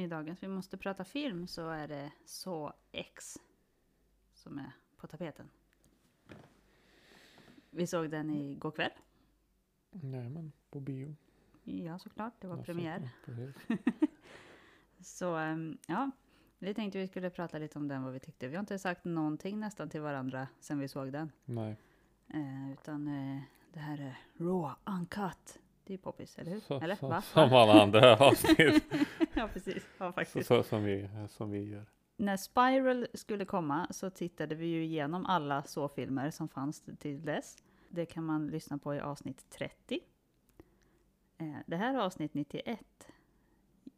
i dagens Vi måste prata film så är det Så X som är på tapeten. Vi såg den igår kväll. Nej men på bio. Ja, såklart. Det var Ja, premiär. så- ehm, ja, vi tänkte vi skulle prata lite om den, vad vi tyckte. Vi har inte sagt någonting nästan till varandra sen vi såg den. Nej. Eh, utan eh, det här är raw, uncut. Det är poppis, eller hur? Så, eller? så, Va? som alla andra avsnitt ja, precis. Ja, faktiskt. så, som, vi, som vi gör. När Spiral skulle komma så tittade vi ju igenom alla så-filmer som fanns till dess. Det kan man lyssna på i avsnitt 30. Eh, det här är avsnitt 91.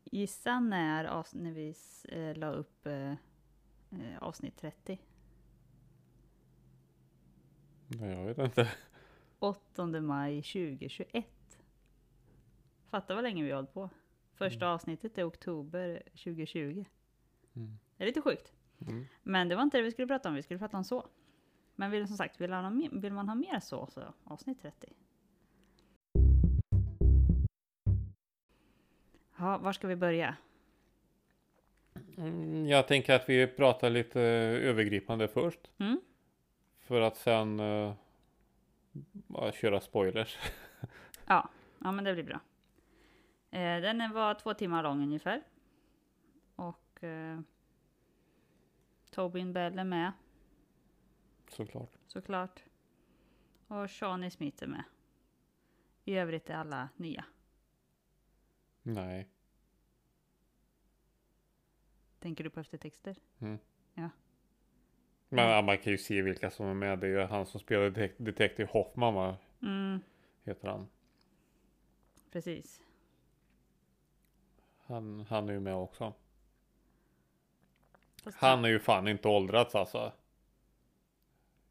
Gissa när, när vi eh, la upp eh, avsnitt 30? Nej, jag vet inte. 8 maj 2021. Fatta vad länge vi har hållit på. Första avsnittet är oktober 2020. Mm. Det är lite sjukt. Mm. Men det var inte det vi skulle prata om, vi skulle prata om så. Men vill, som sagt, vill man ha, mer- vill man ha mer så, så avsnitt 30. Ja, var ska vi börja? Mm, Jag tänker att vi pratar lite övergripande först. Mm? För att sen uh, köra spoilers. Ja, ja men det blir bra. Eh, den var två timmar lång ungefär. Och eh, Tobin Bell är med, Såklart. såklart. Och Shawnee Smith är med. I övrigt är alla nya. Nej. Tänker du på eftertexter? Mm. Ja. Men man kan ju se vilka som är med. Det är ju han som spelar detek- Detective Hoffman va? Mm, Heter han. precis. Han, han är ju med också. Fast- Han är ju fan inte åldrats alltså.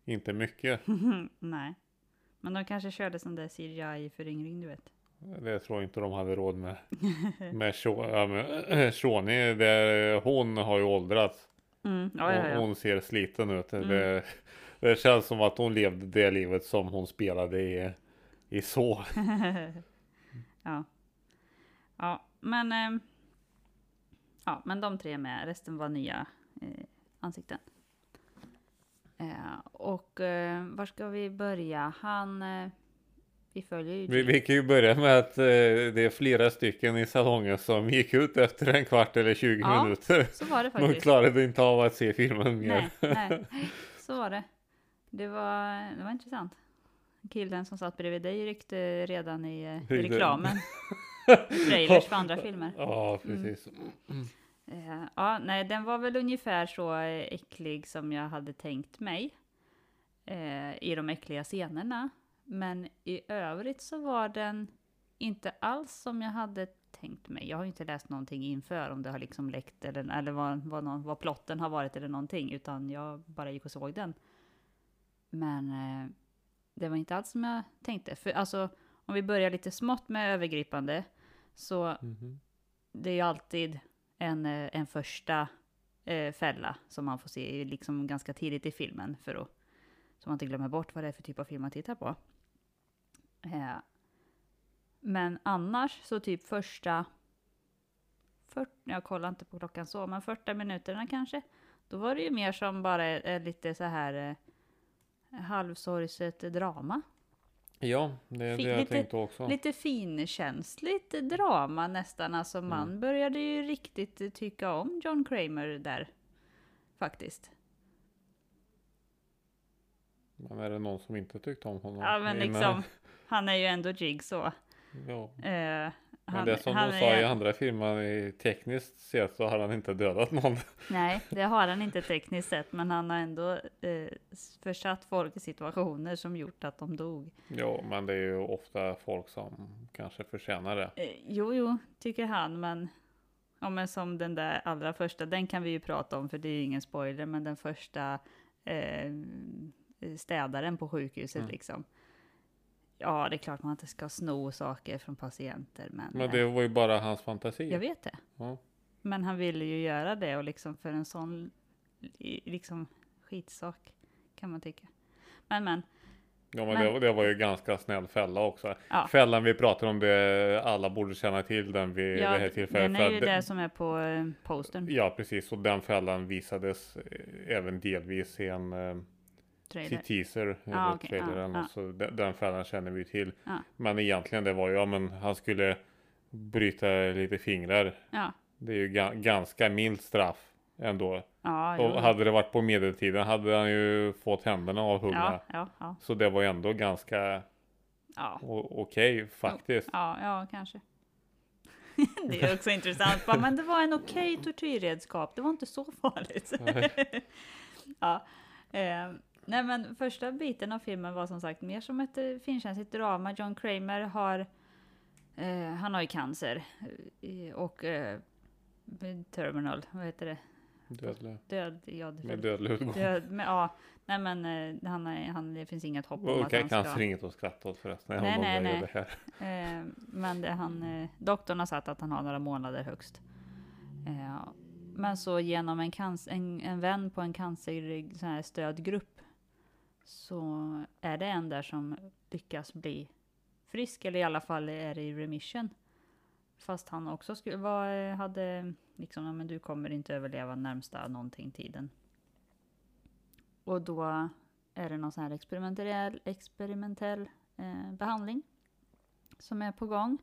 Inte mycket. Nej. Men de kanske körde sån där CGI-föryngring, du vet. Det tror jag inte de hade råd med. Med Shawnee, det- hon har ju åldrats. Mm, ja, ja, Hon, ja. hon ser sliten ut. Mm. Det, det känns som att hon levde det livet som hon spelade i, i så. ja. Ja, men... ehm, ja, men de tre är med. Resten var nya eh, ansikten. Eh, och eh, var ska vi börja? Han... Eh, vi följer ju... Vi, vi kan ju börja med att eh, det är flera stycken i salongen som gick ut efter en kvart eller 20 Ja, minuter. Så var det De faktiskt. klarade inte av att se filmen mer. Nej, nej, så var det. Det var, det var intressant. Killen som satt bredvid dig ryckte redan i, eh, i reklamen. Trailers för andra filmer. Ja, precis. Eh, ja, nej, den var väl ungefär så äcklig som jag hade tänkt mig. Eh, I de äckliga scenerna. Men i övrigt så var den inte alls som jag hade tänkt mig. Jag har ju inte läst någonting inför om det har liksom läckt eller, eller vad, vad, någon, vad plotten har varit eller någonting. Utan jag bara gick och såg den. Men eh, det var inte alls som jag tänkte. För alltså, om vi börjar lite smått med övergripande. Så Mhm. det är ju alltid en, eh, en första eh, fälla som man får se liksom ganska tidigt i filmen för att så man inte glömmer bort vad det är för typ av film man tittar på. Eh, men annars så typ första 40, jag kollar inte på klockan så, men 40 minuterna kanske. Då var det ju mer som bara eh, lite så här eh, halvsorgset drama. Ja, det är det jag lite- tänkte också. Lite finkänsligt drama nästan. Alltså man Mm. började ju riktigt tycka om John Kramer där. Faktiskt. Men är det någon som inte tyckte om honom? Ja men liksom. Han är ju ändå Jigsaw. Ja. Eh, Men han, det som han de sa är- i andra filmer, i tekniskt sett så har han inte dödat någon. Nej, det har han inte tekniskt sett. Men han har ändå eh, försatt folk i situationer som gjort att de dog. Jo, men det är ju ofta folk som kanske förtjänar det. Eh, jo, jo, tycker han. Men, ja, men som den där allra första, den kan vi ju prata om för det är ju ingen spoiler. Men den första eh, städaren på sjukhuset Mm. liksom. Ja, det är klart man inte ska sno saker från patienter. Men, Men eh, det var ju bara hans fantasi. jag vet det. Ja. Men han ville ju göra det och liksom för en sån liksom skitsak kan man tycka. Men men. Ja men, Men- Det, det var ju ganska snäll fälla också. Ja. Fällan vi pratar om det alla borde känna till den vid Ja, det här tillfället. den är ju det- det som är på eh, postern, Ja precis och den fällan visades eh, även delvis i en eh, trailer. teaser eller Ah, okej. trailer Ah, så den, den fällan känner vi till. Men egentligen det var ju, ja men han skulle bryta lite fingrar. Det är ju ga- ganska milt straff ändå. ja, jo. Och hade det varit på medeltiden hade han ju fått händerna avhuggna. ja, ja, Så det var ju ändå ganska ja, okej faktiskt. ja, ja, kanske. det är också intressant, men det var en okej tortyrredskap, det var inte så farligt. ja, eh, nej men första biten av filmen var som sagt mer som ett eh, finkänsligt drama. John Kramer har, eh, han har ju cancer eh, och eh, terminal, vad heter det? Dödlig. Död, ja, Med dödlig utgång. Död, men, ja, nej men eh, han, han, det finns inget hopp om att Okej, han ska... cancer är inget att skratta åt förresten. Nej, nej, nej. Det här. Eh, men det, han, doktorn har sagt att han har några månader högst. Eh, men så genom en, cancer, en, en vän på en cancer sån här stödgrupp så är det en där som lyckas bli frisk, eller i alla fall är i remission. Fast han också skulle vara, hade liksom, ja, men du kommer inte överleva närmsta någonting tiden. Och då är det någon sån här experimentell, experimentell eh, behandling som är på gång.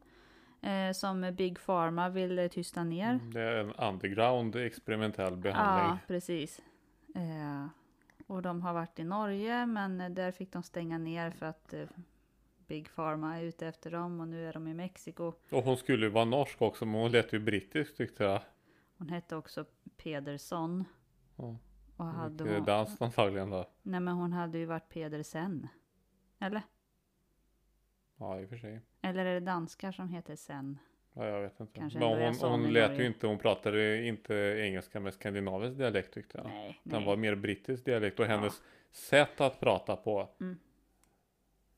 Eh, som Big Pharma vill eh, tysta ner. Mm, Det är en underground experimentell Ja, behandling. precis. Eh, och de har varit i Norge, men eh, där fick de stänga ner för att eh, Big Pharma är ute efter dem och nu är de i Mexiko. Och hon skulle ju vara norsk också, men hon lät ju brittisk tyckte jag. Hon hette också Pederson. Ja, Och hade hon, dans antagligen då. nej men hon hade ju varit Pedersen. Eller? Ja, i och för sig. Eller är det danskar som heter Sen? Ja, jag vet inte. Kanske men hon, hon lät ju inte, hon pratade inte engelska med skandinavisk dialekt tyckte jag. Nej, Den nej. var mer brittisk dialekt och Ja. hennes sätt att prata på. Mm.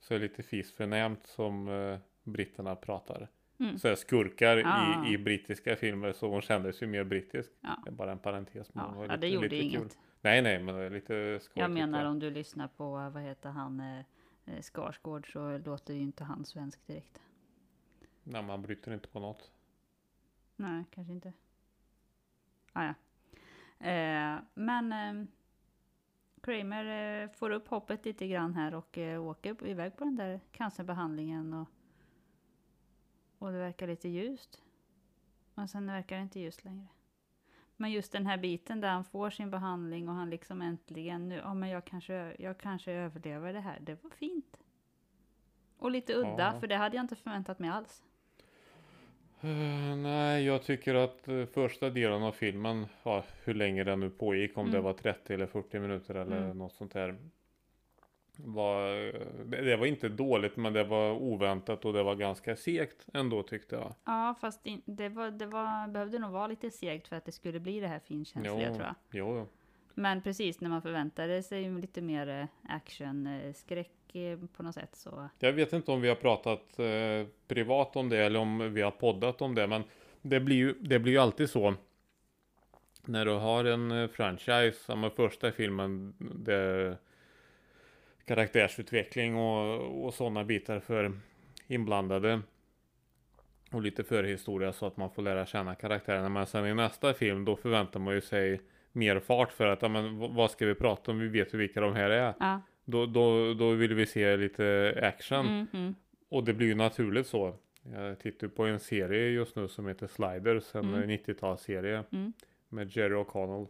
Så är lite fisförnämt som eh, britterna pratar. Mm. Så skurkar Ah. i, i brittiska filmer så hon kändes ju mer brittisk. Ja. Det är bara en parentes. Men Ja, var ja, lite, det gjorde lite inget. Kul. Nej, nej, men det är lite skoj. Jag menar om du lyssnar på, vad heter han, eh, eh, Skarsgård så låter ju inte han svensk direkt. Nej, man bryter inte på något. Nej, kanske inte. Ah, ja. eh, men eh, Kramer eh, får upp hoppet lite grann här och eh, åker iväg på den där cancerbehandlingen och, och det verkar lite ljust. Men sen verkar det inte ljust längre. Men just den här biten där han får sin behandling och han liksom äntligen nu, ja men jag kanske, jag kanske överlever det här. Det var fint. Och lite udda, Ja. för det hade jag inte förväntat mig alls. Eh, nej, jag tycker att eh, första delen av filmen, ja, hur länge den nu pågick, om det Mm. var 30 eller 40 minuter eller Mm. något sånt där. Var, eh, det, det var inte dåligt, men det var oväntat och det var ganska segt ändå tyckte jag. Ja, fast in, det, var, det var, behövde nog vara lite segt för att det skulle bli det här finkänsliga Jo. tror jag. Jo, jo. Men precis när man förväntade sig lite mer action, skräck på något sätt så. Jag vet inte om vi har pratat eh, privat om det eller om vi har poddat om det, men det blir ju, det blir ju alltid så. När du har en eh, franchise, som första filmen, det karaktärsutveckling och, och sådana bitar för inblandade. Och lite förhistoria så att man får lära känna karaktärerna. Men sen i nästa film då förväntar man ju sig mer fart för att, ja, men vad ska vi prata om? Vi vet ju vilka de här är. Ja. Då, då, då vill vi se lite action. Mm, mm, Och det blir ju naturligt så. Jag tittar på en serie just nu som heter Sliders, en Mm. eh, 90-talsserie mm. med Jerry O'Connell.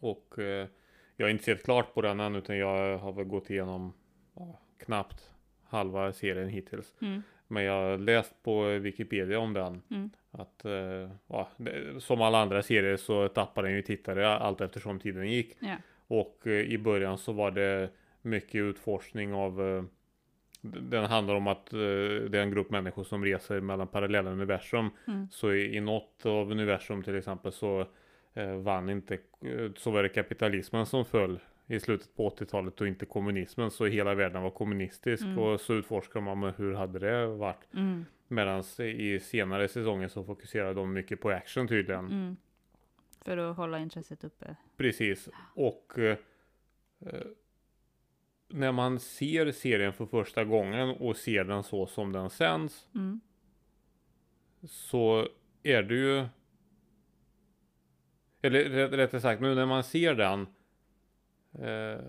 Och eh, jag har inte sett klart på den än utan jag har väl gått igenom ja, knappt halva serien hittills. Mm. Men jag har läst på Wikipedia om den. Mm. Att eh, ja, det, som alla andra serier så tappar den ju tittare allt eftersom tiden gick. Ja. Och eh, i början så var det mycket utforskning av eh, den handlar om att eh, det är en grupp människor som reser mellan parallella universum. Mm. Så i, i något av universum till exempel så vann inte, så var det kapitalismen som föll i slutet på 80-talet och inte kommunismen. Så hela världen var kommunistisk Mm. och så utforskar man med hur hade det varit. Mm. Medan i senare säsonger så fokuserar de mycket på action tydligen. Mm. För att hålla intresset uppe. Precis. Och eh, när man ser serien för första gången och ser den så som den sänds Mm. så är det ju eller rätt- rättare sagt nu när man ser den eh,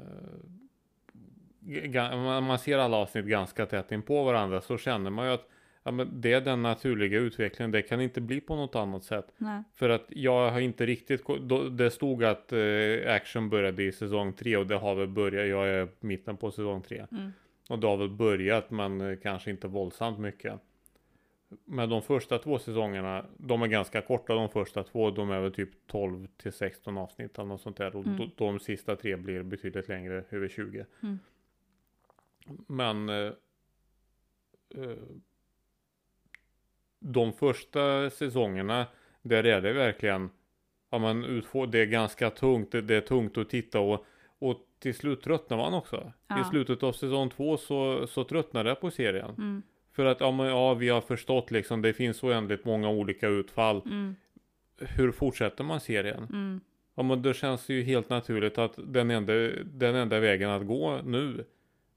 man ser alla avsnitt ganska tätt in på varandra så känner man ju att ja, men det är den naturliga utvecklingen. Det kan inte bli på något annat sätt. Nej. För att jag har inte riktigt, då, det stod att eh, action började i säsong tre och det har väl börjat, jag är mitten på säsong tre. Mm. Och det har väl börjat men eh, kanske inte våldsamt mycket. Men de första två säsongerna, de är ganska korta de första två, de är väl typ 12 till 16 avsnitt eller något sånt där. Och Mm. de, de sista tre blir betydligt längre, över 20. Mm. Men eh, eh, de första säsongerna, där är det verkligen, ja men utfå, det är ganska tungt, det, det är tungt att titta och, och till slut tröttnar man också. Ja. I slutet av säsong två så, så tröttnade jag på serien. Mm. För att ja, men, ja, vi har förstått liksom, det finns oändligt många olika utfall. Mm. Hur fortsätter man serien? Mm. Ja, men det känns ju helt naturligt att den enda, den enda vägen att gå nu,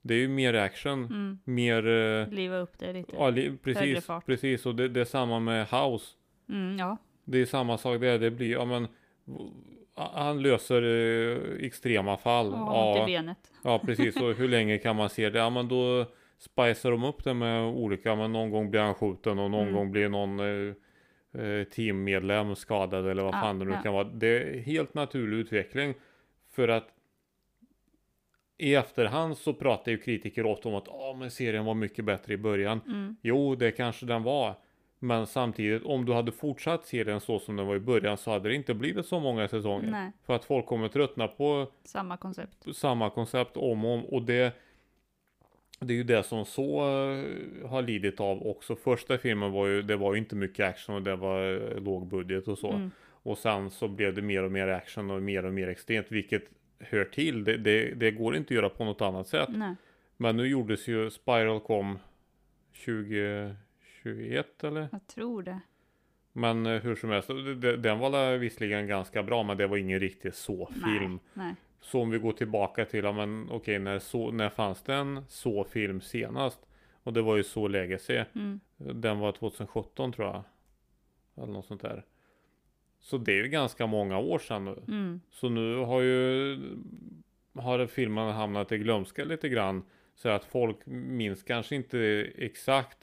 det är ju mer action, Mm. mer... eh, Liva upp det lite. Ja, li- precis, precis. Och det, det är samma med House. Mm, ja. Det är samma sak där. Det blir, ja men, han löser eh, extrema fall. I Ja, benet. ja, precis. Och hur länge kan man se det? Ja, men då spicar de upp det med olika, men någon gång blir han skjuten och någon Mm. gång blir någon eh, teammedlem skadad eller vad Ja, fan det nu ja. kan vara. Det är helt naturlig utveckling. För att i efterhand så pratar ju kritiker ofta om att ah, men serien var mycket bättre i början. Mm. Jo, det kanske den var. Men samtidigt, om du hade fortsatt serien så som den var i början så hade det inte blivit så många säsonger. Nej, För att folk kommer tröttna på samma koncept. samma koncept om och om. Och det, det är ju det som så eh, har lidit av också. Första filmen var ju, det var ju inte mycket action och det var eh, låg budget och så. Mm. Och sen så blev det mer och mer action och mer och mer extremt, vilket hör till. Det, det, det går inte att göra på något annat sätt. Nej. Men nu gjordes ju Spiral kom 2021 eller? Jag tror det. Men eh, hur som helst, den var visserligen ganska bra, men det var ingen riktig så-film. Så om vi går tillbaka till, ja men okej, när, så, när fanns det en så-film senast? Och det var ju så Legacy. Mm. Den var 2017 tror jag. Eller något sånt där. Så det är ju ganska många år sedan nu. Mm. Så nu har ju har filmen hamnat i glömska lite grann. Så att folk minns kanske inte exakt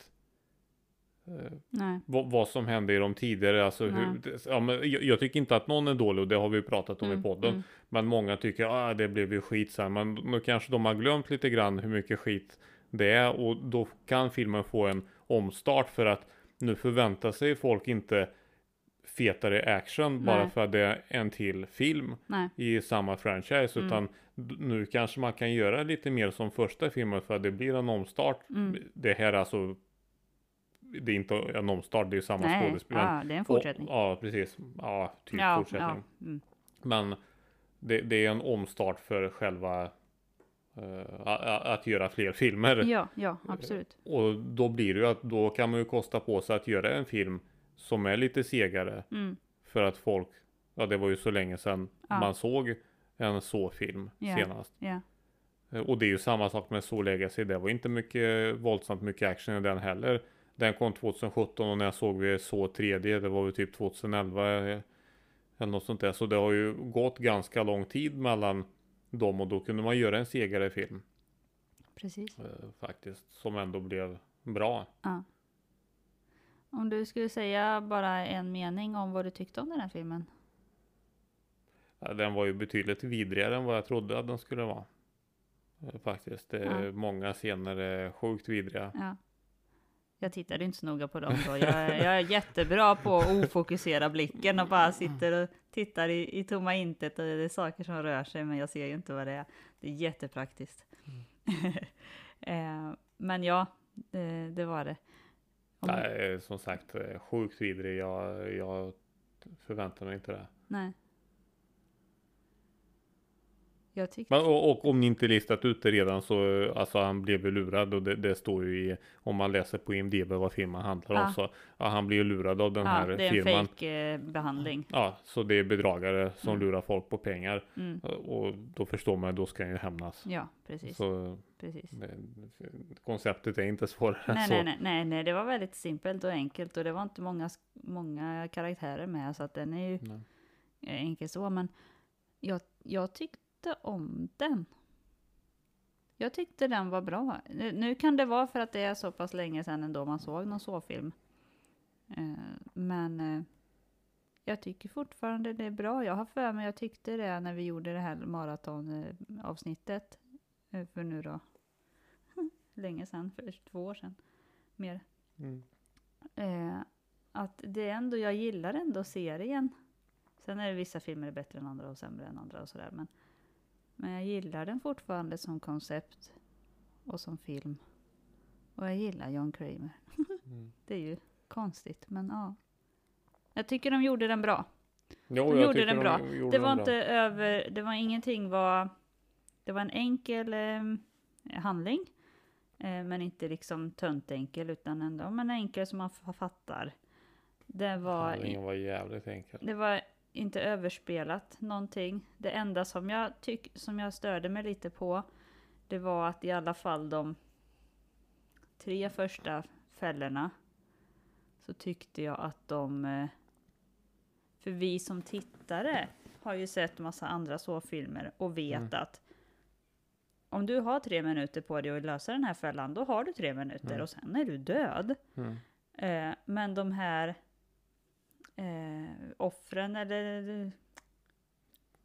eh, vad, vad som hände i de tidigare. Alltså hur, ja, men jag, jag tycker inte att någon är dålig och det har vi pratat om Mm, i podden. mm. Men många tycker att ah, det blev ju skit sen. Men nu kanske de har glömt lite grann hur mycket skit det är. Och då kan filmen få en omstart för att nu förväntar sig folk inte fetare action bara Nej. för att det är en till film Nej. i samma franchise. Mm. Utan nu kanske man kan göra lite mer som första filmen för att det blir en omstart. Mm. Det här är alltså det är inte en omstart, det är samma Nej. skådespelare. Ja, det är en fortsättning. Och, ja, precis. Ja, typ ja, fortsättning. Ja. Mm. Men det, det är en omstart för själva eh, att göra fler filmer. ja, ja, absolut. Och då blir det ju att då kan man ju kosta på sig att göra en film som är lite segare. Mm. För att folk, ja det var ju så länge sedan Ja. man såg en så film Ja. senast. Eh, Och det är ju samma sak med Soul Legacy. Det var inte mycket våldsamt mycket action i den heller. Den kom 2017 och när jag såg vi så 3D, det var ju typ 2011 eh, eller något sånt där. Så det har ju gått ganska lång tid mellan dem och då kunde man göra en segare film Precis. eh, faktiskt. Som ändå blev bra. Ja. Om du skulle säga bara en mening om vad du tyckte om den här filmen. Eh, Den var ju betydligt vidrigare än vad jag trodde att den skulle vara. Eh, Faktiskt. Är Ja. Många scener är sjukt vidriga. Ja. Jag tittade inte så noga på dem då. Jag, jag är jättebra på att ofokusera blicken och bara sitter och tittar i, i tomma intet och det är saker som rör sig men jag ser ju inte vad det är. Det är jättepraktiskt. eh, men ja, det, det var det. Om, Nej, som sagt, eh, sjukt vidrig. Jag, jag förväntar mig inte det. nej. Jag tyckte... Men, och, och om ni inte listat ut det redan så, alltså han blev ju lurad och det, det står ju i, om man läser på IMDB vad filmen handlar om Ja. så, ja han blir ju lurad av den ja, här det är en firman. fake eh, behandling. Ja, så det är bedragare som Mm. lurar folk på pengar. Mm. Och då förstår man, då ska han ju hämnas. Ja, precis. Så precis. konceptet är inte svårare än Nej, så. nej, nej, nej, nej, det var väldigt simpelt och enkelt och det var inte många, många karaktärer med så att den är ju Nej. enkel så, men jag, jag tyckte om den. Jag tyckte den var bra. Nu, nu kan det vara för att det är så pass länge sedan ändå man såg någon så-film. Eh, men eh, jag tycker fortfarande det är bra. Jag har för mig, jag tyckte det när vi gjorde det här maratonavsnittet. Eh, för nu då, länge sedan, för två år sedan. Mer. Mm. Eh, att det är ändå, jag gillar ändå serien. Sen är det vissa filmer bättre än andra och sämre än andra och sådär. Men, men jag gillar den fortfarande som koncept och som film. Och jag gillar John Kramer. Mm. Det är ju konstigt, men ja. Jag tycker de gjorde den bra. Jo, De gjorde den de bra. gjorde Det var bra. inte över, det var ingenting var, det var en enkel eh, handling. Eh, men inte liksom töntenkel utan ändå, men enkel som man fattar. Det var, Handlingen var jävligt enkel. det var inte överspelat någonting. Det enda som jag, tyck, som jag störde mig lite på, det var att i alla fall de tre första fällorna så tyckte jag att de... eh, För vi som tittare har ju sett massa andra så-filmer och vet Mm. att om du har tre minuter på dig att lösa den här fällan, då har du tre minuter Mm. och sen är du död. Mm. Eh, men de här eh, offren eller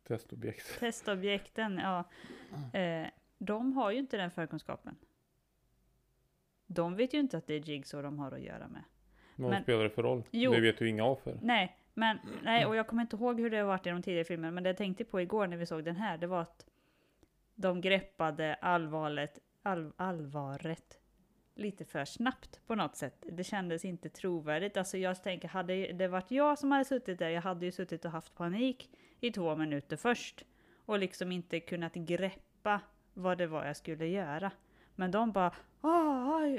Testobjekt. testobjekten, ja, eh, de har ju inte den förkunskapen. De vet ju inte att det är Jigsaw de har att göra med. Vad Men- spelar det för roll? Jo. Det vet ju inga offer. Nej, men nej, och jag kommer inte ihåg hur det har varit i de tidigare filmerna, men det jag tänkte på igår när vi såg den här, det var att de greppade allvaret, all, allvaret lite för snabbt på något sätt. Det kändes inte trovärdigt. Alltså jag tänker, hade det varit jag som hade suttit där, jag hade ju suttit och haft panik i två minuter först och liksom inte kunnat greppa vad det var jag skulle göra. Men de bara, ah,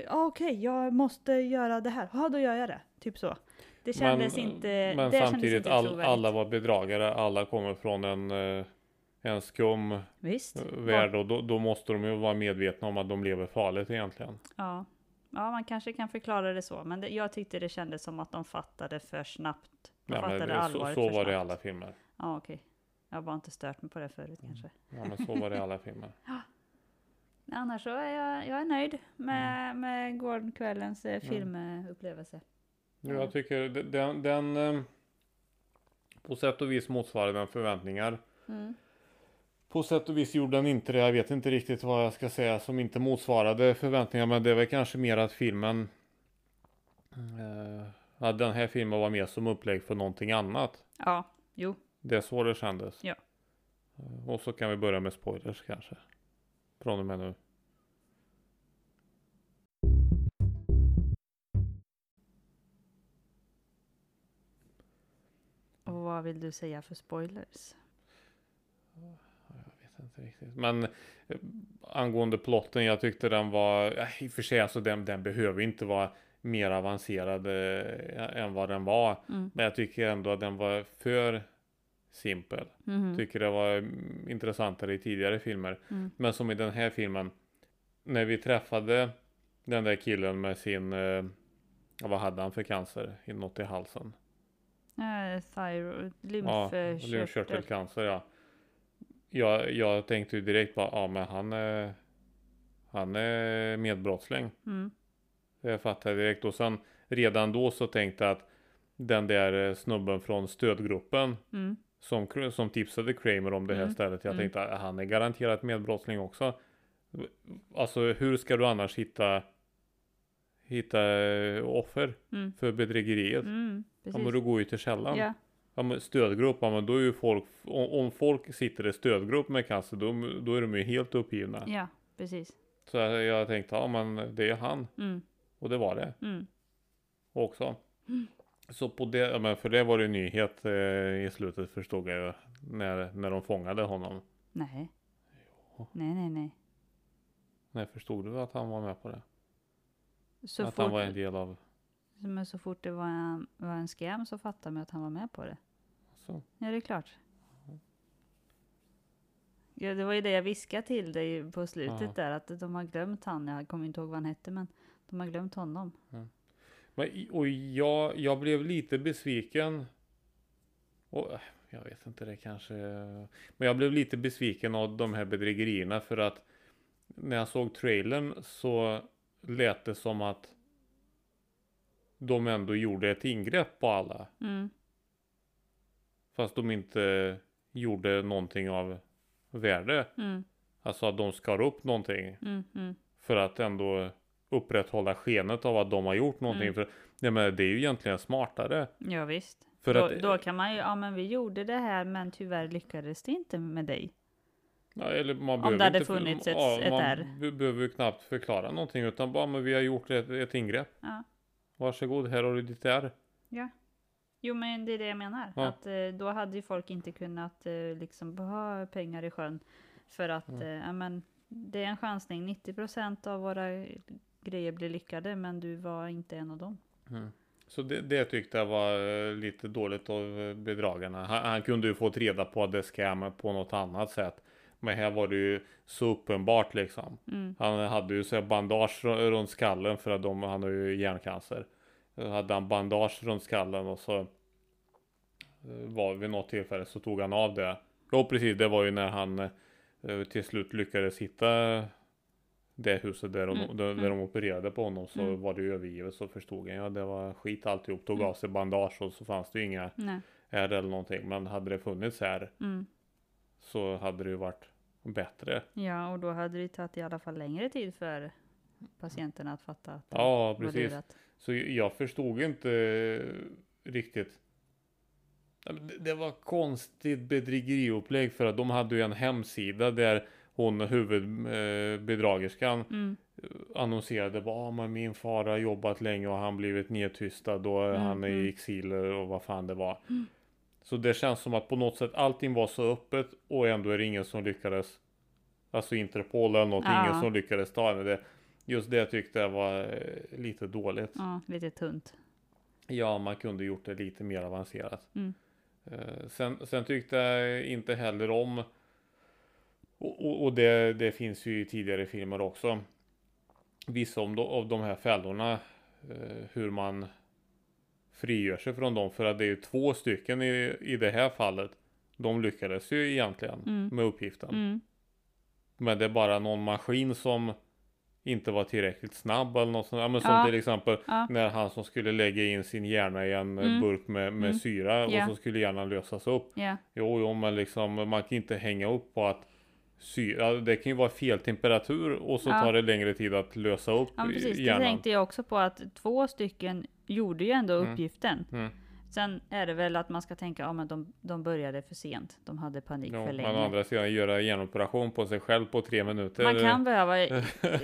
ah, okej, jag måste göra det här, ja då gör jag det. Typ så. Det kändes inte, men det kändes samtidigt, inte all, alla var bedragare. Alla kommer från en, eh, en skum Visst. eh, värld och då, då måste de ju vara medvetna om att de lever farligt egentligen. Ja. ja, man kanske kan förklara det så, men det, jag tyckte det kändes som att de fattade för snabbt. De Ja, fattade det, så allvaret så för var det i snabbt. alla filmer. Ja, okej. Jag har bara inte stört mig på det förut Mm. kanske. Ja, men så var det i alla filmer. Annars så är jag, jag är nöjd med, Mm. med gårdkvällens eh, filmupplevelse. Jo, Jag tycker de- den, den eh, på sätt och vis motsvarade den förväntningar. Mm. På sätt och vis gjorde den inte det. Jag vet inte riktigt vad jag ska säga som inte motsvarade förväntningar. Men det väl kanske mer att filmen. Eh, att den här filmen var mer som upplägg för någonting annat. Ja, jo. Det är så det kändes. Ja. Eh, Och så kan vi börja med spoilers kanske. Från och med nu. Och vad vill du säga för spoilers? Inte riktigt. Men eh, angående plotten, jag tyckte den var, i och för sig alltså den, den behöver inte vara mer avancerad eh, än vad den var. Mm. Men jag tycker ändå att den var för simpel. Mhm. Tycker det var mm, intressantare i tidigare filmer. Mm. Men som i den här filmen. När vi träffade den där killen med sin, eh, ja, vad hade han för cancer? Något i halsen. Eh, thyroid, Ja, lymfkörtel. lymfkörtelcancer ja. Jag, jag tänkte ju direkt bara, ja men han är, han är medbrottsling. Mm. Jag fattade direkt och sen redan då så tänkte jag att den där eh, snubben från stödgruppen Mm. som, som tipsade Kramer om det här Mm. stället. Jag Mm. tänkte att han är garanterat medbrottsling också. Alltså hur ska du annars hitta hitta eh, offer Mm. för bedrägeriet? Mm. Ja Precis. men du går ju till källan. Ja. Ja men stödgrupp, ja men då är ju folk, om, om folk sitter i stödgrupp med cancer då, då är de ju helt uppgivna. ja, precis. Så jag, jag tänkte, ja men det är han. Mm. Och det var det Mm. också. Så på det, ja, men för det var det en nyhet eh, i slutet förstod jag ju. När, när de fångade honom. Nej. Nej, nej, nej. Nej, förstod du att han var med på det? Så att fort, han var en del av... Men så fort det var en, var en scam så fattade man att han var med på det. Så. Ja, det är klart. Ja, det var ju det jag viskade till dig på slutet Ja. där, att de har glömt han. Jag kommer inte ihåg vad han hette, men de har glömt honom. Men, i- och jag, jag blev lite besviken. Och, äh, jag vet inte, det kanske... Men jag blev lite besviken av de här bedrägerierna för att när jag såg trailern så lät det som att de ändå gjorde ett ingrepp på alla. Mm. Fast de inte gjorde någonting av värde. Mm, Alltså att de skar upp någonting. mm, mm. För att ändå upprätthålla skenet av att de har gjort någonting. Mm. För nej, men det är ju egentligen smartare. Ja, visst. För då, att, då kan man ju, ja men vi gjorde det här men tyvärr lyckades det inte med dig. ja, eller man Om det hade inte, funnits ett- ja, ett man R. be- behöver ju knappt förklara någonting. Utan bara, men vi har gjort ett, ett ingrepp. Ja. Varsågod, här har du ditt R. Jo men det är det jag menar. Ja. Att eh, då hade ju folk inte kunnat eh, liksom ha pengar i sjön. För att Mm. eh, ja, men, det är en chansning. 90% av våra grejer blir lyckade men du var inte en av dem. Mm. Så det, det tyckte jag var lite dåligt av bedragarna. Han, han kunde ju fått reda på att det scam på något annat sätt. Men här var det ju så uppenbart liksom. Mm. Han hade ju så bandage ru- runt skallen för att de, han har ju hjärncancer. Då hade han bandage runt skallen och så eh, var vid något tillfälle så tog han av det. Jo precis, det var ju när han eh, till slut lyckades hitta det huset där de, Mm, där, där mm. de opererade på honom så Mm. var det ju övergivet så förstod han ja det var skit alltihop. Tog Mm. av sig bandage och så fanns det ju inga Nej. ärr eller någonting. Men hade det funnits här Mm. så hade det ju varit bättre. Ja och då hade det tagit i alla fall längre tid för patienterna att fatta att det Ja precis. lurat. Så jag förstod inte riktigt. Det var konstigt bedrägeriupplägg för att de hade ju en hemsida där hon huvudbedragerskan Mm. annonserade bara ah, min far har jobbat länge och han blivit nedtystad och Mm, han är mm. i exil och vad fan det var. Så det känns som att på något sätt allting var så öppet och ändå är det ingen som lyckades. Alltså Interpol eller något, Ja. ingen som lyckades ta henne. Det, just det tyckte jag var eh, lite dåligt. Ja, lite tunt. Ja, man kunde gjort det lite mer avancerat. Mm. Eh, sen, sen tyckte jag inte heller om och, och, det, det finns ju i tidigare filmer också. Vissa om de, av de här fällorna. Eh, hur man frigör sig från dem. För att det är ju två stycken i, i det här fallet. De lyckades ju egentligen Mm. med uppgiften. Mm. Men det är bara någon maskin som inte var tillräckligt snabb eller något sånt. Ja, men som Ja. till exempel Ja. när han som skulle lägga in sin hjärna i en eh, Mm. burk med, med Mm. syra Ja. och så skulle hjärnan lösas upp. Ja. Jo, jo, men liksom man kan inte hänga upp på att syra, det kan ju vara fel temperatur och så Ja. tar det längre tid att lösa upp ja, precis. Det hjärnan. tänkte jag också på att två stycken gjorde ju ändå Mm. uppgiften. Mm. Sen är det väl att man ska tänka, ja men de, de började för sent. De hade panik Jo, för men å länge. andra sidan göra hjärnoperation på sig själv på tre minuter. Man kan behöva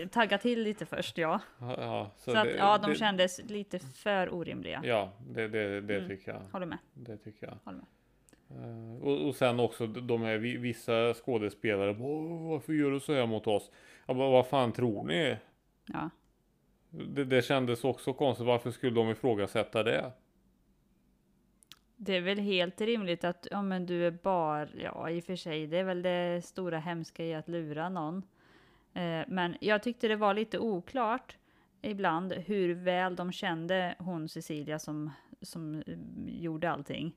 tagga till lite först, ja. Ja, ja, Så, att, ja, de det, kändes lite för orimliga. Ja, det, det, det Mm. tycker jag. Håller med. Det tycker jag. Håller med. Eh, och, och sen också de här vi- vissa skådespelare. "Åh, Varför gör du så här mot oss? Jag bara, vad fan tror ni? Ja. Det, det kändes också konstigt. Varför skulle de ifrågasätta det? Det är väl helt rimligt att, ja men du är bara, ja i och för sig, det är väl det stora hemska i att lura någon. Eh, men jag tyckte det var lite oklart ibland hur väl de kände hon Cecilia som, som eh, gjorde allting.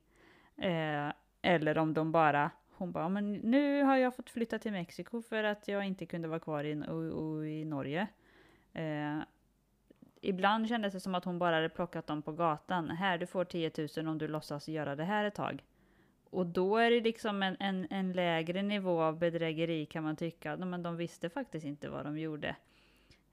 Eh, eller om de bara, hon bara, men nu har jag fått flytta till Mexiko för att jag inte kunde vara kvar i, och, och i Norge. Eh, ibland kändes det som att hon bara hade plockat dem på gatan. Här, du får 10 000 om du låtsas göra det här ett tag. Och då är det liksom en, en, en lägre nivå av bedrägeri kan man tycka. Men de visste faktiskt inte vad de gjorde.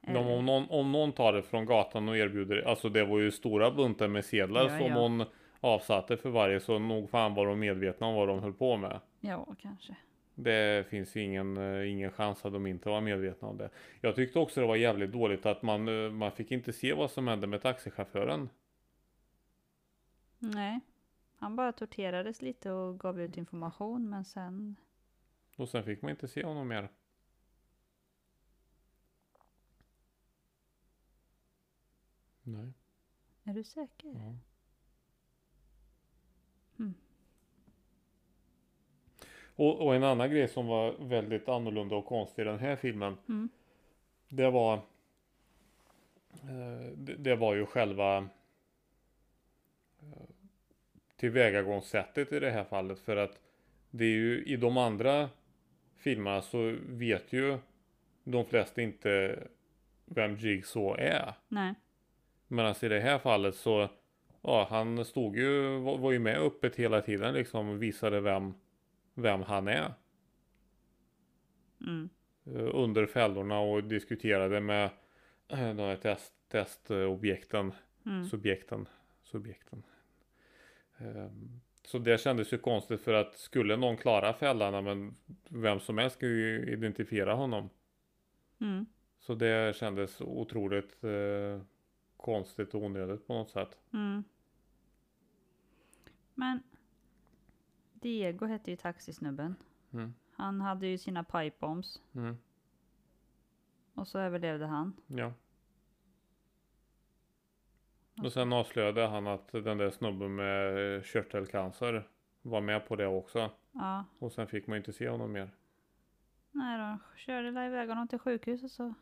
De, Eh, om, någon, om någon tar det från gatan och erbjuder, alltså det var ju stora buntar med sedlar Ja, som ja. hon avsatte för varje, så nog fan var de medvetna om vad de höll på med. Ja, kanske. Det finns ju ingen, eh, ingen chans att de inte var medvetna om det. Jag tyckte också det var jävligt dåligt att man, eh, man fick inte se vad som hände med taxichauffören. Nej, han bara torterades lite och gav ut information men sen... Och sen fick man inte se honom mer. Nej. Är du säker? Ja. Och, och en annan grej som var väldigt annorlunda och konstig i den här filmen. Mm. Det var eh, det, det var ju själva eh, tillvägagångssättet i det här fallet. För att det är ju i de andra filmerna så vet ju de flesta inte vem Jigsaw är. Nej. Medan i det här fallet så Ja, han stod ju, var, var ju med öppet hela tiden liksom och visade vem, vem han är. Mm. eh, Under fällorna och diskuterade med eh, de här test, testobjekten, Mm. subjekten, subjekten. Ehm, Så det kändes ju konstigt för att skulle någon klara fällan, men vem som helst ska ju identifiera honom. Mm. Så det kändes otroligt eh, konstigt och onödigt på något sätt. Mm. Men Diego hette ju taxisnubben. Mm. Han hade ju sina pipe bombs Mm. och så överlevde han. Ja. Och sen avslöjade han att den där snubben med eh, körtelcancer var med på det också. Ja, Och sen fick man inte se honom mer. nej då körde iväg honom till sjukhuset så.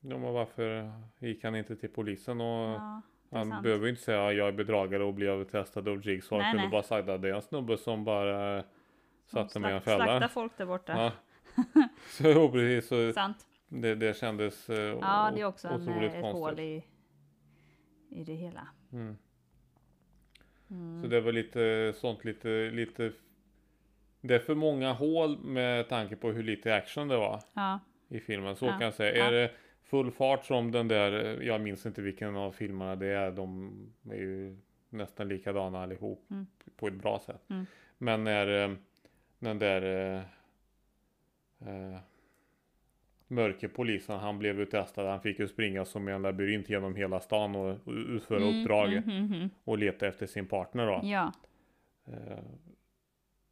Ja, men varför gick han inte till polisen? Och Ja, han sant. behöver ju inte säga jag är bedragare och blev testad av Jigsaw. Han kunde nej. bara sagt att det är en snubbe som bara Som satte mig i en slak- Slakta fälla. folk där borta. Ja. Så jo, precis. Så Sant. det, det kändes eh, Ja, det är också en, otroligt eh, ett konstigt. hål i, i det hela. Mm. Mm. Så det var lite sånt lite, lite Det är för många hål med tanke på hur lite action det var Ja, i filmen. Så Ja, kan jag säga. ja. Är det full fart som den där, jag minns inte vilken av filmerna det är. De är ju nästan likadana allihop Mm. på ett bra sätt. Mm. Men när eh, den där eh, eh, mörkerpolisen, han blev uttestad. Han fick ju springa som en labyrint genom hela stan och och utföra Mm, uppdrag mm, mm, mm. och leta efter sin partner då. Ja, Eh,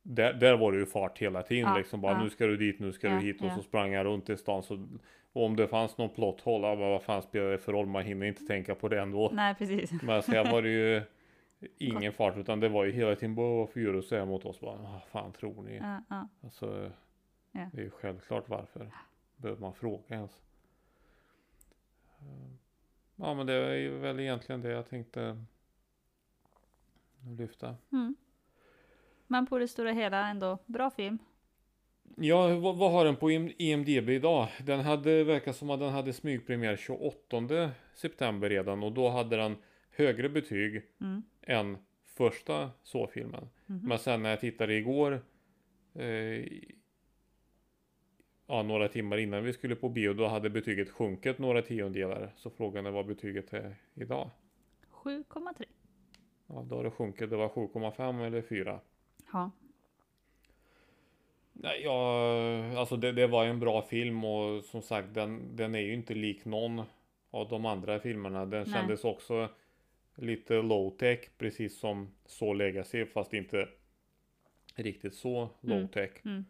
där, där var det ju fart hela tiden Ja, liksom bara ja. nu ska du dit, nu ska Ja, du hit och så sprang jag runt i stan så och om det fanns någon plot hole, ja, men vad fan spelar det för roll? Man hinner inte tänka på det ändå. nej precis. Men så här var det ju ingen fart utan det var ju hela tiden bara varför gör du så här mot oss? Bara, vad fan tror ni? Ja. Alltså, det är ju självklart varför. Behöver man fråga ens? Ja men det är väl egentligen det jag tänkte lyfta. Mm. Men på det stora hela ändå bra film. Ja, vad, vad har den på IM- IMDB idag? Den hade, verkar som att den hade smygpremiär 28 september redan och då hade den högre betyg Mm. än första så-filmen. Mhm. Men sen när jag tittade igår eh, ja, några timmar innan vi skulle på bio då hade betyget sjunkit några tiondelar. Så frågan är vad betyget är idag. 7,3. Ja, då har det sjunkit. Det var 7,5 eller 4. Ja. Nej, ja, alltså det, det var en bra film och som sagt den, den är ju inte lik någon av de andra filmerna. Den Nej. kändes också lite low tech precis som så Legacy fast inte riktigt så Mm. tech. Mm.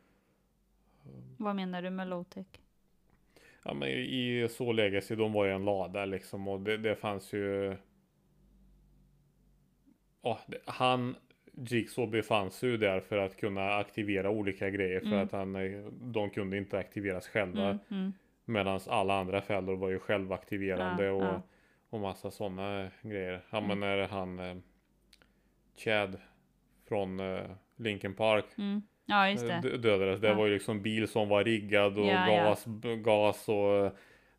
Vad menar du med low tech? Ja men i så Legacy de var ju en lada liksom och det, det fanns ju Ja, det, han Jigsaw befann sig ju där för att kunna aktivera olika grejer för Mm. att han, eh, de kunde inte aktiveras själva. Mm, mm. Medan alla andra fällor var ju självaktiverande Ja, och, ja. och massa sådana grejer. Ja Mm. men när han eh, Chad från eh, Linkin Park Mm. Ja, eh, det. dö- dödades. Det var ju liksom bil som var riggad och gas, gas och eh,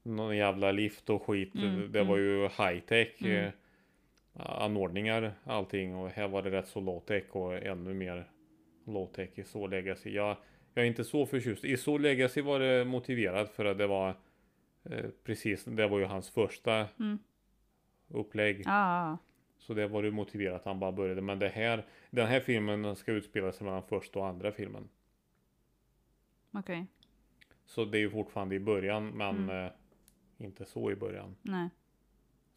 någon jävla lift och skit. Mm, det var ju high tech eh, anordningar allting och här var det rätt så low tech och ännu mer low tech i så legacy. Jag, jag är inte så förtjust. I så legacy var det motiverat för att det var eh, precis, det var ju hans första Mm. upplägg. Ja, Så det var det motiverat att han bara började. Men det här, den här filmen ska utspela sig mellan första och andra filmen. okej. Så det är ju fortfarande i början men Mm. eh, inte så i början. Nej.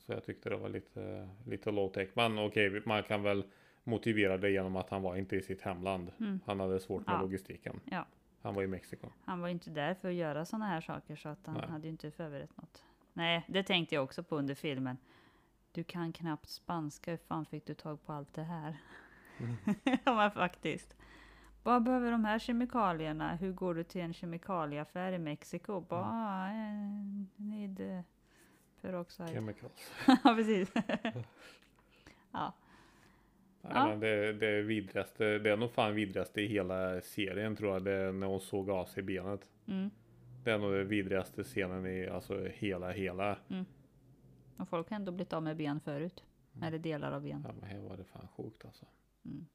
Så jag tyckte det var lite, lite low tech. Men okej, man kan väl motivera det genom att han var inte i sitt hemland. Mm. Han hade svårt med Ja. logistiken. Ja. Han var i Mexiko. Han var inte där för att göra sådana här saker så att han Nej. hade ju inte förberett något. nej, det tänkte jag också på under filmen. Du kan knappt spanska, hur fan fick du tag på allt det här? Mm. ja men faktiskt. Vad behöver de här kemikalierna? Hur går du till en kemikalieaffär i Mexiko? Bara, mm. need peroxide. Chemicals. ja, precis. ja. Nej, Ja. men det, det vidrigaste, det är nog fan vidrigaste i hela serien tror jag. Det är när hon såg av sig benet. Mm. Det är nog den vidrigaste scenen i alltså hela, hela. Och folk har ändå blivit av med ben förut. Eller delar av ben. Ja, men här var det fan sjukt alltså. Mm.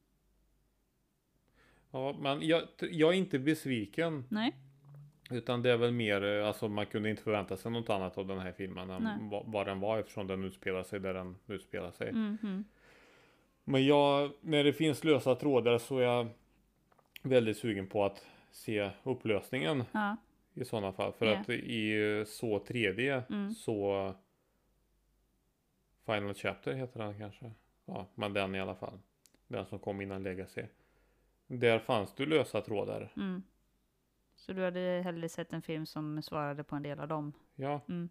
Ja, men jag, jag är inte besviken. Nej. Utan det är väl mer, eh, alltså man kunde inte förvänta sig något annat av den här filmen än vad, vad den var eftersom den utspelar sig där den utspelar sig. Mm, mm. Men jag, när det finns lösa trådar så är jag väldigt sugen på att se upplösningen Ja. i sådana fall. För Ja. att i eh, så 3D Mm. så Final Chapter heter den kanske. Ja, men den i alla fall. Den som kom innan Legacy. Där fanns det lösa trådar. Mm. Så du hade hellre sett en film som svarade på en del av dem? Ja, Mm.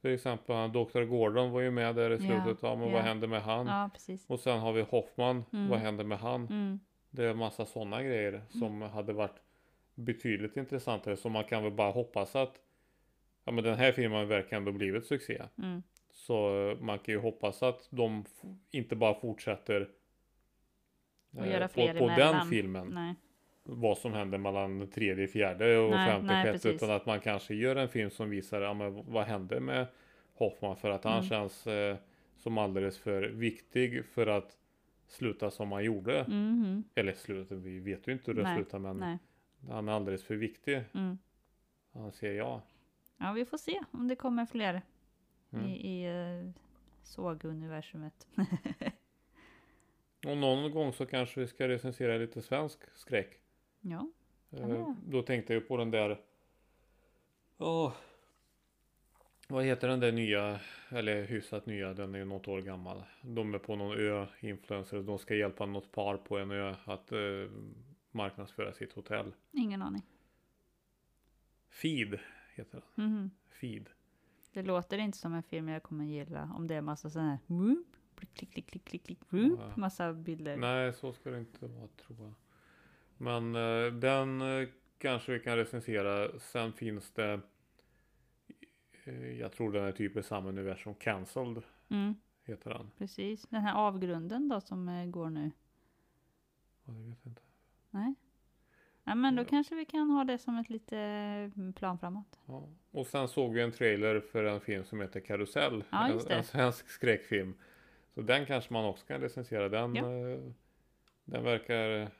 till exempel Dr. Gordon var ju med där i slutet. Ja, men ja. vad hände med han? Ja, precis. Och sen har vi Hoffman. Mm. Vad hände med han? Mm. Det är en massa sådana grejer som hade varit betydligt intressantare. Så man kan väl bara hoppas att ja, men den här filmen verkar ändå blivit succé. Mm. Så man kan ju hoppas att de inte bara fortsätter eh, på, på den filmen. Nej. Vad som händer mellan tredje, fjärde och Nej, femte, nej. Utan att man kanske gör en film som visar ja, men vad hände med Hoffman. För att han Mm. känns eh, som alldeles för viktig för att sluta som han gjorde. Mhm. Eller sluta, vi vet ju inte hur det Nej, slutar men Nej. han är alldeles för viktig. Mm. Anser jag. Ja, vi får se om det kommer fler Mm. i, i uh, såguniversumet. Och någon gång så kanske vi ska recensera lite svensk skräck. Ja. Eh, då tänkte jag på den där. Åh. Vad heter den där nya, eller hyfsat nya, den är ju något år gammal. De är på någon ö, influencers, de ska hjälpa något par på en ö att eh, marknadsföra sitt hotell. Ingen aning. Feed heter den. Mhm. Feed. Det låter inte som en film jag kommer gilla om det är massa sådana här whoop, klick, klick, klick, klick, klick, whoop, Ja. massa bilder. Nej, så ska det inte vara tror jag. Men eh, den eh, kanske vi kan recensera. Sen finns det eh, Jag tror den är typ i samma universum. Cancelled Mm, heter den. precis. Den här avgrunden då som går nu. Ja, det vet jag inte. Nej. Ja, men då Ja. kanske vi kan ha det som ett lite eh, plan framåt. Ja. Och sen såg vi en trailer för en film som heter Karusell. Ja, en, en svensk skräckfilm. Så den kanske man också kan recensera. Den, den verkar...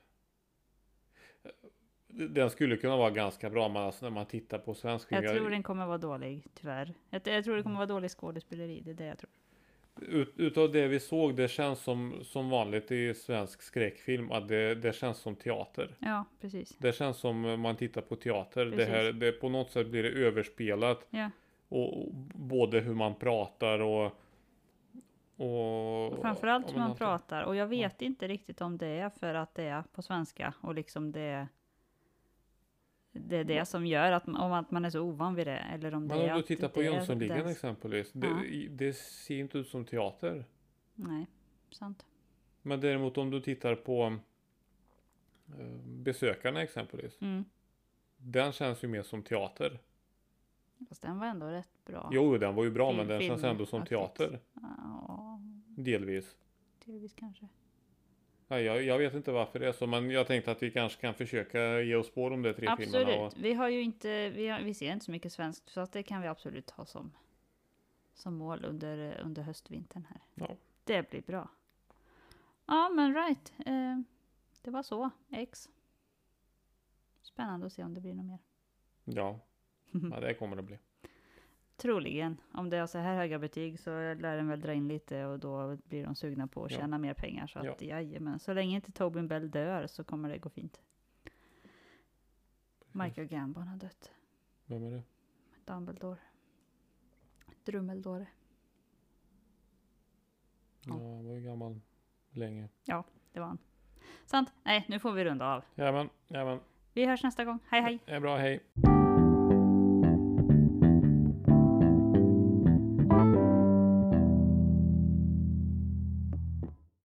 Den skulle kunna vara ganska bra men alltså när man tittar på svensk. Jag tror den kommer vara dålig, tyvärr. Jag, jag tror det kommer vara dålig skådespeleri, det är det jag tror. Ut, utav det vi såg, det känns som, som vanligt i svensk skräckfilm att det, det känns som teater. Ja, precis. Det känns som eh, man tittar på teater. Det här, det, på något sätt blir det överspelat. Ja. Och, och både hur man pratar och... och Och framförallt ja, hur man allt- pratar. Och jag vet inte riktigt om det är för att det är på svenska och liksom det det är det som gör att, om att man är så ovan vid det. Eller om det Men är om du tittar på det Jönssonligan den- exempelvis. Det, Ja. i- det ser inte ut som teater. Nej, sant. Men däremot om du tittar på eh, besökarna exempelvis. Mm. Den känns ju mer som teater. Fast den var ändå rätt bra. Jo, den var ju bra Film- men den känns ändå som teater. Ja, Delvis. delvis kanske. Nej, jag, jag vet inte varför det är så, men jag tänkte att vi kanske kan försöka ge oss på de där tre filmerna. Absolut. Vi har ju inte, vi, har, vi ser inte så mycket svenskt. Så att det kan vi absolut ha som, som mål under, under höstvintern här. Ja. Det blir bra. Ja, men right. Eh, det var så. X. Spännande att se om det blir något mer. Ja. ja, det kommer det bli. Troligen. Om det har så här höga betyg så lär den väl dra in lite och då blir de sugna på att Ja. tjäna mer pengar. Så att Ja. jajamän. Så länge inte Tobin Bell dör så kommer det gå fint. Michael Gambon har dött. Vem är det? Dumbledore. Drummeldore. Ja, han var ju gammal länge. Det var han. Sant. Nej, nu får vi runda av. Jajamän, jajamän. Vi hörs nästa gång. Hej hej! Det är bra, hej.